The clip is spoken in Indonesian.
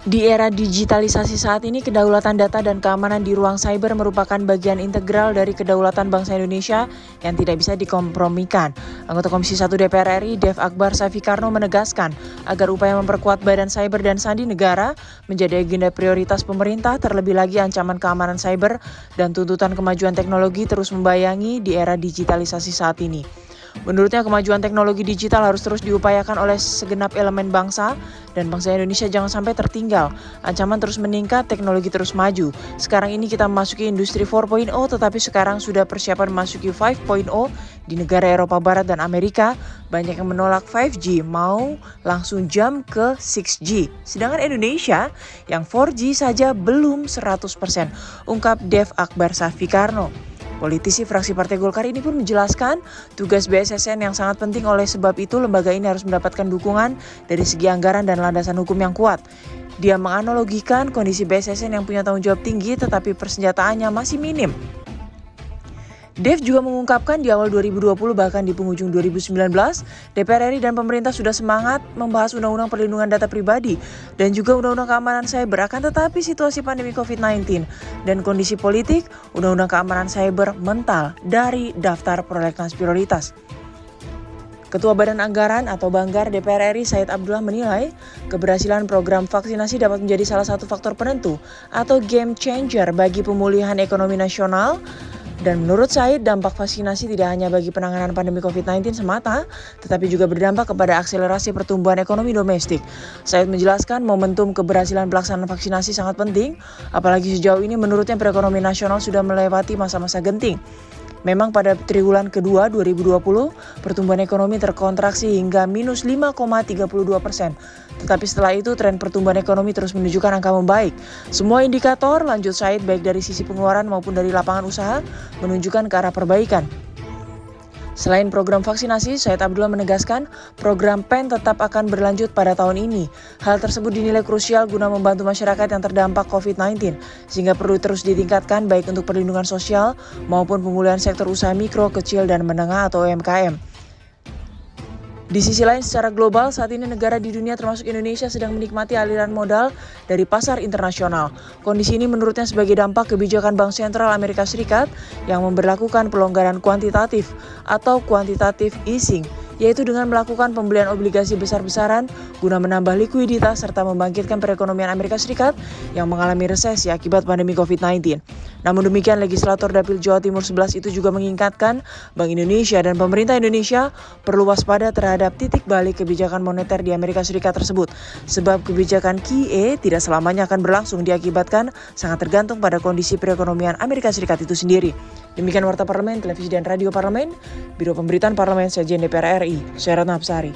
Di era digitalisasi saat ini, kedaulatan data dan keamanan di ruang cyber merupakan bagian integral dari kedaulatan bangsa Indonesia yang tidak bisa dikompromikan. Anggota Komisi 1 DPR RI, Dev Akbar Safikarno menegaskan agar upaya memperkuat badan cyber dan sandi negara menjadi agenda prioritas pemerintah, terlebih lagi ancaman keamanan cyber dan tuntutan kemajuan teknologi terus membayangi di era digitalisasi saat ini. Menurutnya kemajuan teknologi digital harus terus diupayakan oleh segenap elemen bangsa dan bangsa Indonesia jangan sampai tertinggal. Ancaman terus meningkat, teknologi terus maju. Sekarang ini kita memasuki industri 4.0 tetapi sekarang sudah persiapan memasuki 5.0 di negara Eropa Barat dan Amerika. Banyak yang menolak 5G, mau langsung jam ke 6G. Sedangkan Indonesia yang 4G saja belum 100%, ungkap Dev Akbar Safikarno. Politisi fraksi Partai Golkar ini pun menjelaskan tugas BSSN yang sangat penting oleh sebab itu lembaga ini harus mendapatkan dukungan dari segi anggaran dan landasan hukum yang kuat. Dia menganalogikan kondisi BSSN yang punya tanggung jawab tinggi tetapi persenjataannya masih minim. Dev juga mengungkapkan di awal 2020 bahkan di penghujung 2019, DPR RI dan pemerintah sudah semangat membahas Undang-Undang Perlindungan Data Pribadi dan juga Undang-Undang Keamanan Cyber. Akan tetapi situasi pandemi COVID-19 dan kondisi politik, Undang-Undang Keamanan Cyber mental dari daftar prolegnas prioritas. Ketua Badan Anggaran atau Banggar DPR RI Said Abdullah menilai keberhasilan program vaksinasi dapat menjadi salah satu faktor penentu atau game changer bagi pemulihan ekonomi nasional dan menurut Said, dampak vaksinasi tidak hanya bagi penanganan pandemi COVID-19 semata, tetapi juga berdampak kepada akselerasi pertumbuhan ekonomi domestik. Said menjelaskan momentum keberhasilan pelaksanaan vaksinasi sangat penting, apalagi sejauh ini menurutnya perekonomian nasional sudah melewati masa-masa genting. Memang pada triwulan kedua 2020, pertumbuhan ekonomi terkontraksi hingga minus 5,32 persen. Tetapi setelah itu tren pertumbuhan ekonomi terus menunjukkan angka membaik. Semua indikator lanjut Said baik dari sisi pengeluaran maupun dari lapangan usaha menunjukkan ke arah perbaikan. Selain program vaksinasi, Syed Abdullah menegaskan program PEN tetap akan berlanjut pada tahun ini. Hal tersebut dinilai krusial guna membantu masyarakat yang terdampak COVID-19, sehingga perlu terus ditingkatkan baik untuk perlindungan sosial maupun pemulihan sektor usaha mikro, kecil, dan menengah atau UMKM. Di sisi lain, secara global, saat ini negara di dunia termasuk Indonesia sedang menikmati aliran modal dari pasar internasional. Kondisi ini menurutnya sebagai dampak kebijakan Bank Sentral Amerika Serikat yang memperlakukan pelonggaran kuantitatif atau kuantitatif easing yaitu dengan melakukan pembelian obligasi besar-besaran guna menambah likuiditas serta membangkitkan perekonomian Amerika Serikat yang mengalami resesi akibat pandemi COVID-19. Namun demikian, legislator Dapil Jawa Timur 11 itu juga mengingatkan Bank Indonesia dan pemerintah Indonesia perlu waspada terhadap titik balik kebijakan moneter di Amerika Serikat tersebut. Sebab kebijakan QE tidak selamanya akan berlangsung diakibatkan sangat tergantung pada kondisi perekonomian Amerika Serikat itu sendiri. Demikian Warta Parlemen, Televisi dan Radio Parlemen, Biro Pemberitaan Parlemen Sejen DPR RI, Syarat Nafsari.